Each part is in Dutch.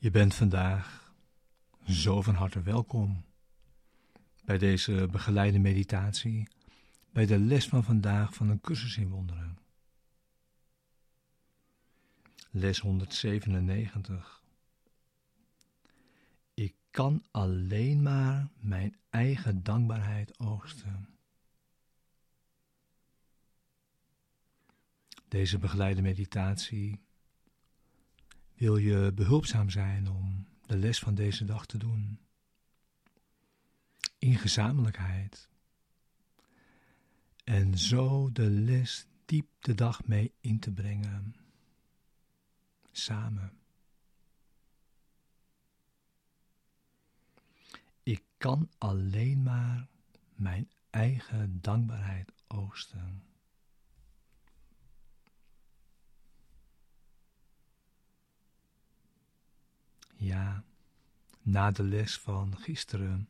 Je bent vandaag zo van harte welkom bij deze begeleide meditatie, bij de les van vandaag van een cursus in wonderen. Les 197. Ik kan alleen maar mijn eigen dankbaarheid oogsten. Deze begeleide meditatie wil je behulpzaam zijn om de les van deze dag te doen. In gezamenlijkheid. En zo de les diep de dag mee in te brengen. Samen. Ik kan alleen maar mijn eigen dankbaarheid oosten. Ja, na de les van gisteren.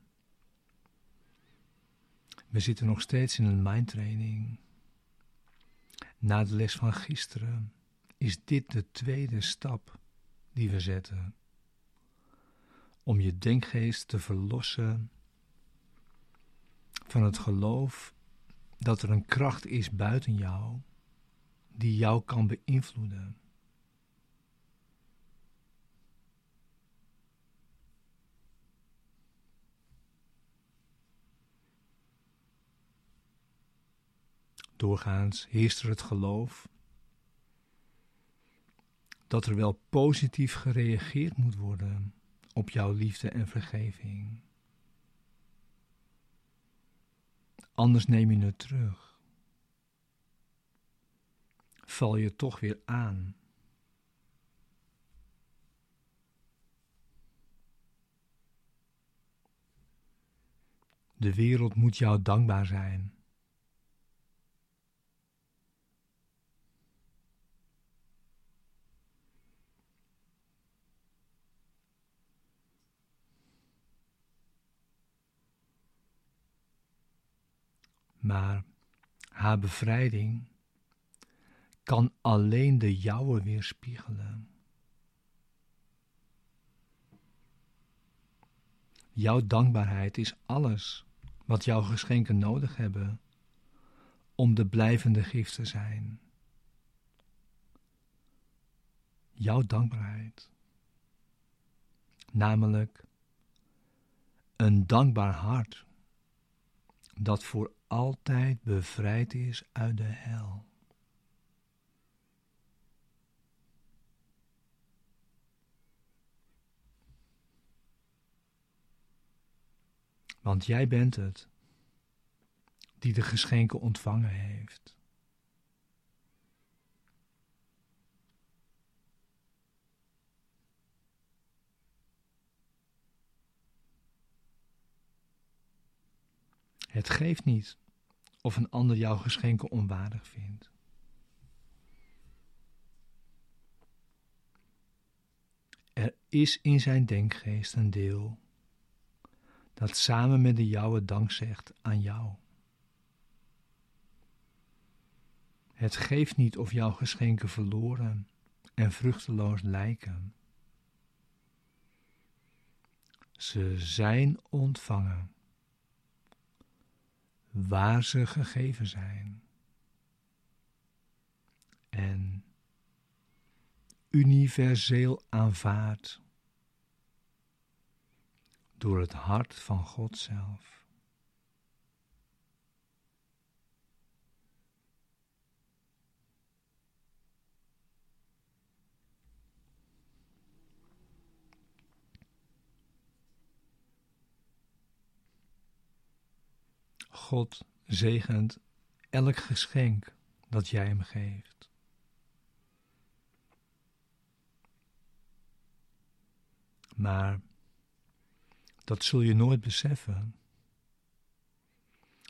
We zitten nog steeds in een mindtraining. Na de les van gisteren is dit de tweede stap die we zetten. Om je denkgeest te verlossen van het geloof dat er een kracht is buiten jou die jou kan beïnvloeden. Doorgaans heerst er het geloof dat er wel positief gereageerd moet worden op jouw liefde en vergeving. Anders neem je het terug. Val je toch weer aan. De wereld moet jou dankbaar zijn. Maar haar bevrijding kan alleen de jouwe weerspiegelen. Jouw dankbaarheid is alles wat jouw geschenken nodig hebben om de blijvende gift te zijn. Jouw dankbaarheid, namelijk een dankbaar hart dat voor altijd bevrijd is uit de hel. Want jij bent het die de geschenken ontvangen heeft. Het geeft niet of een ander jouw geschenken onwaardig vindt. Er is in zijn denkgeest een deel dat samen met de jouwe dank zegt aan jou. Het geeft niet of jouw geschenken verloren en vruchteloos lijken. Ze zijn ontvangen waar ze gegeven zijn. En universeel aanvaard door het hart van God zelf. God zegent elk geschenk dat jij hem geeft. Maar dat zul je nooit beseffen,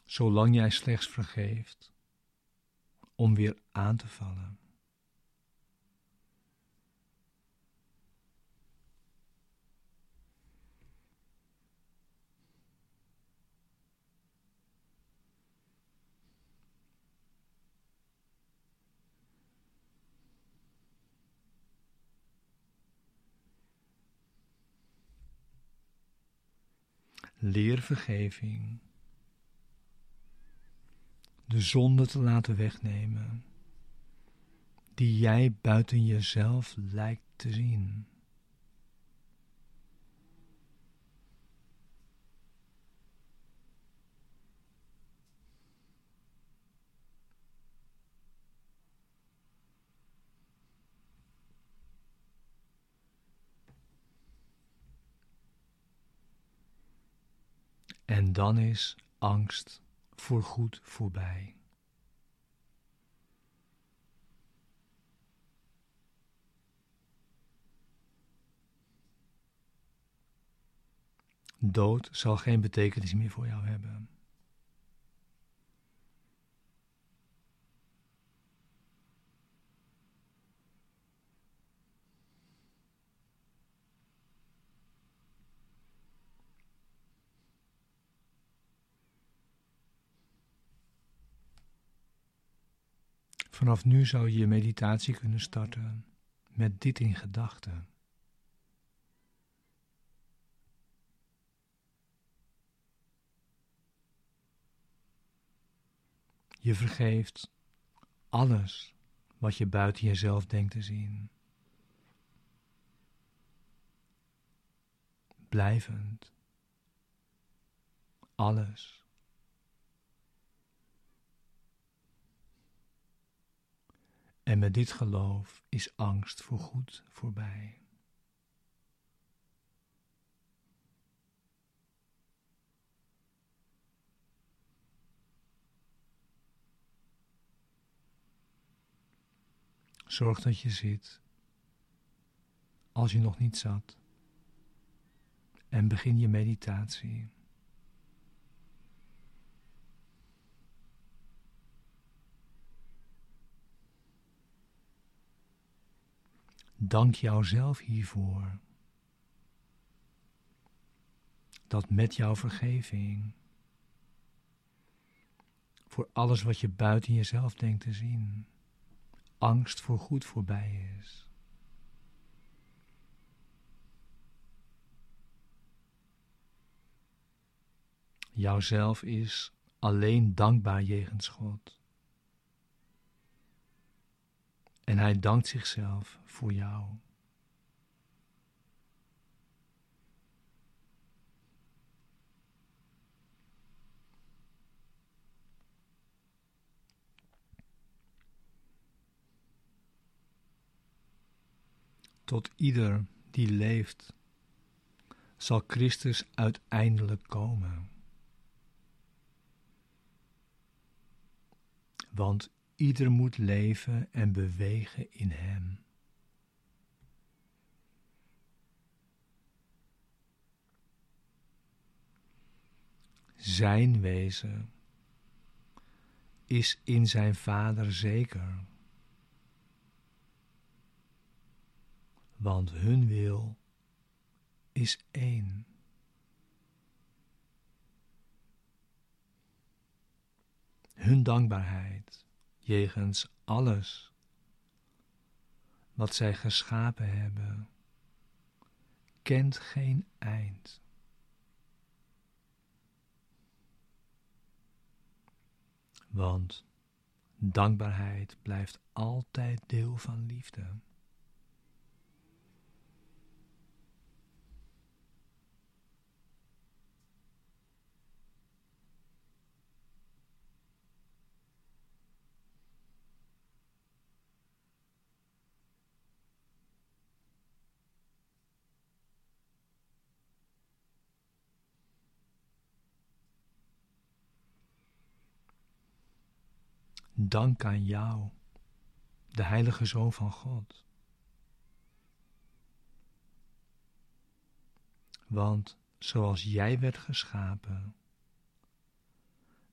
zolang jij slechts vergeeft om weer aan te vallen. Leer vergeving, de zonde te laten wegnemen, die jij buiten jezelf lijkt te zien. En dan is angst voorgoed voorbij. Dood zal geen betekenis meer voor jou hebben. Vanaf nu zou je je meditatie kunnen starten met dit in gedachten. Je vergeeft alles wat je buiten jezelf denkt te zien. Blijvend. Alles. En met dit geloof is angst voorgoed voorbij. Zorg dat je zit als je nog niet zat en begin je meditatie. Dank jouzelf hiervoor. Dat met jouw vergeving, voor alles wat je buiten jezelf denkt te zien, angst voor goed voorbij is. Jouzelf is alleen dankbaar jegens God. En hij dankt zichzelf voor jou. Tot ieder die leeft, zal Christus uiteindelijk komen. Want Ieder moet leven en bewegen in Hem. Zijn wezen is in zijn Vader zeker, want hun wil is één. Hun dankbaarheid jegens alles wat zij geschapen hebben, kent geen eind. Want dankbaarheid blijft altijd deel van liefde. Dank aan jou, de Heilige Zoon van God. Want zoals jij werd geschapen,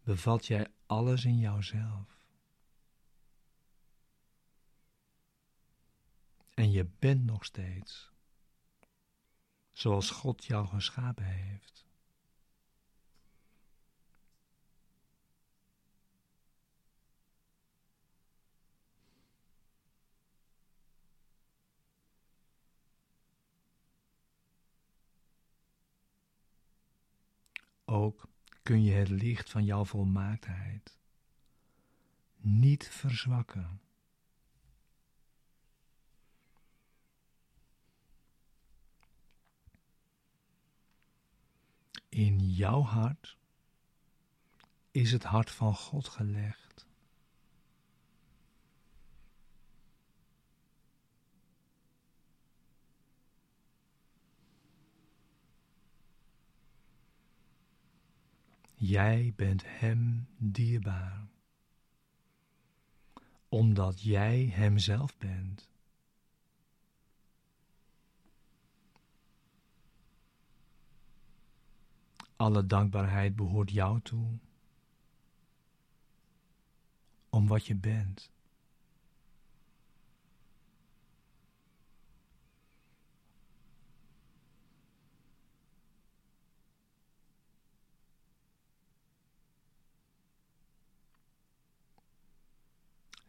bevat jij alles in jouzelf. En je bent nog steeds zoals God jou geschapen heeft. Ook kun je het licht van jouw volmaaktheid niet verzwakken. In jouw hart is het hart van God gelegd. Jij bent Hem dierbaar, omdat jij Hemzelf bent. Alle dankbaarheid behoort jou toe, om wat je bent.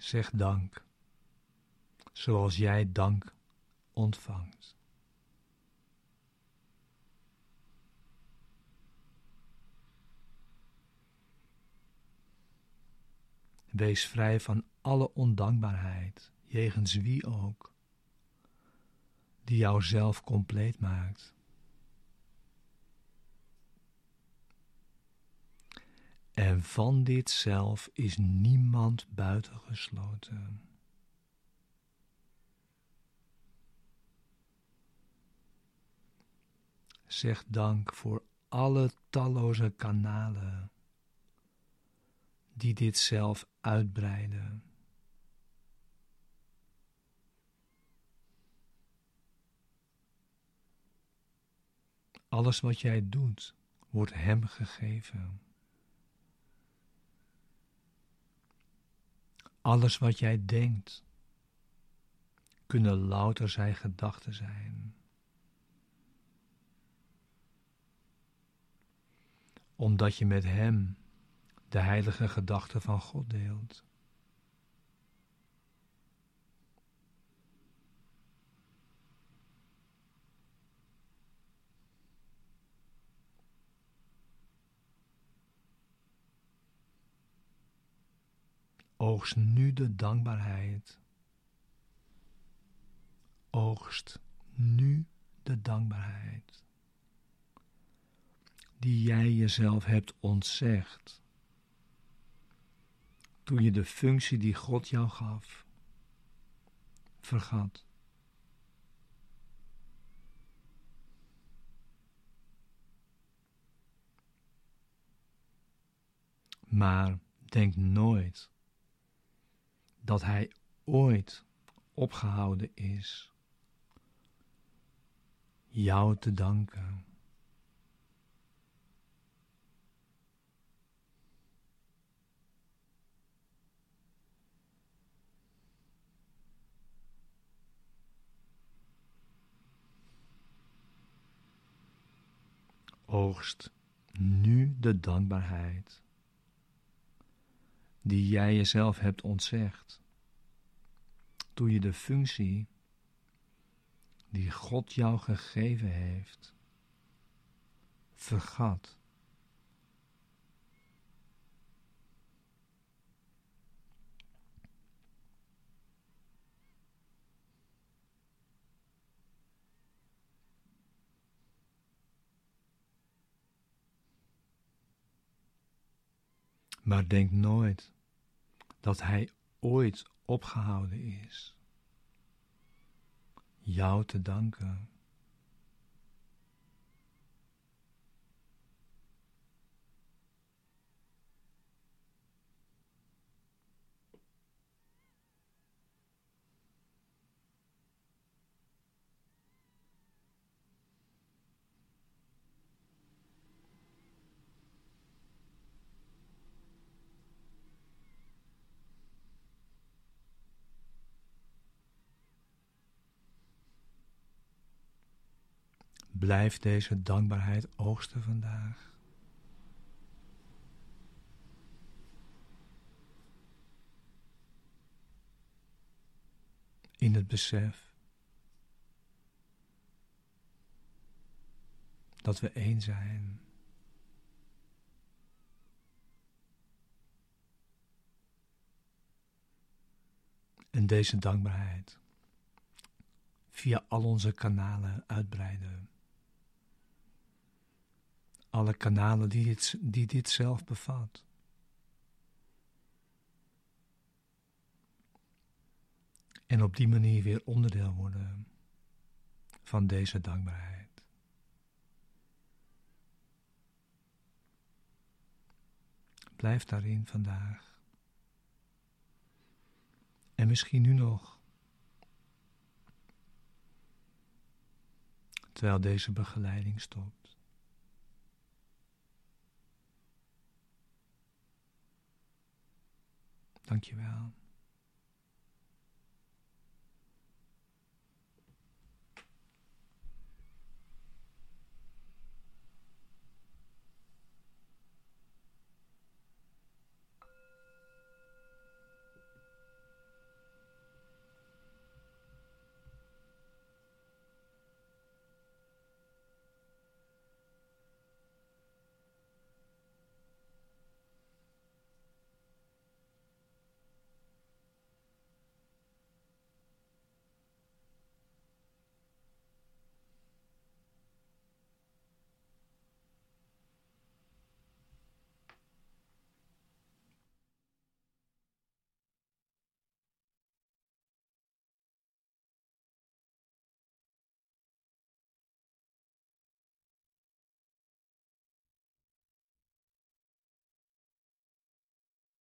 Zeg dank, zoals jij dank ontvangt. Wees vrij van alle ondankbaarheid, jegens wie ook, die jouzelf compleet maakt. En van dit zelf is niemand buitengesloten. Zeg dank voor alle talloze kanalen die dit zelf uitbreiden. Alles wat jij doet, wordt Hem gegeven. Alles wat jij denkt, kunnen louter zijn gedachten zijn. Omdat je met Hem de heilige gedachten van God deelt. Oogst nu de dankbaarheid. Oogst nu de dankbaarheid. Die jij jezelf hebt ontzegd. Toen je de functie die God jou gaf, vergat. Maar denk nooit dat hij ooit opgehouden is jou te danken. Oogst nu de dankbaarheid die jij jezelf hebt ontzegd. Toen je de functie die God jou gegeven heeft, vergat. Maar denk nooit dat Hij ooit opgehouden is jou te danken. Blijf deze dankbaarheid oogsten vandaag. In het besef dat we één zijn. En deze dankbaarheid via al onze kanalen uitbreiden. Alle kanalen die dit, die dit zelf bevat. En op die manier weer onderdeel worden van deze dankbaarheid. Blijf daarin vandaag. En misschien nu nog. Terwijl deze begeleiding stopt. Dankjewel.